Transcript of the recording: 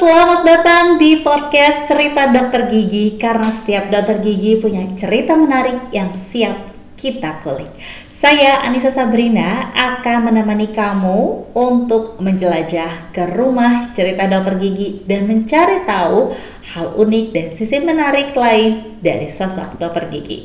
selamat datang di podcast Cerita Dokter Gigi karena setiap dokter gigi punya cerita menarik yang siap kita kulik. Saya Anissa Sabrina akan menemani kamu untuk menjelajah ke rumah cerita dokter gigi dan mencari tahu hal unik dan sisi menarik lain dari sosok dokter gigi.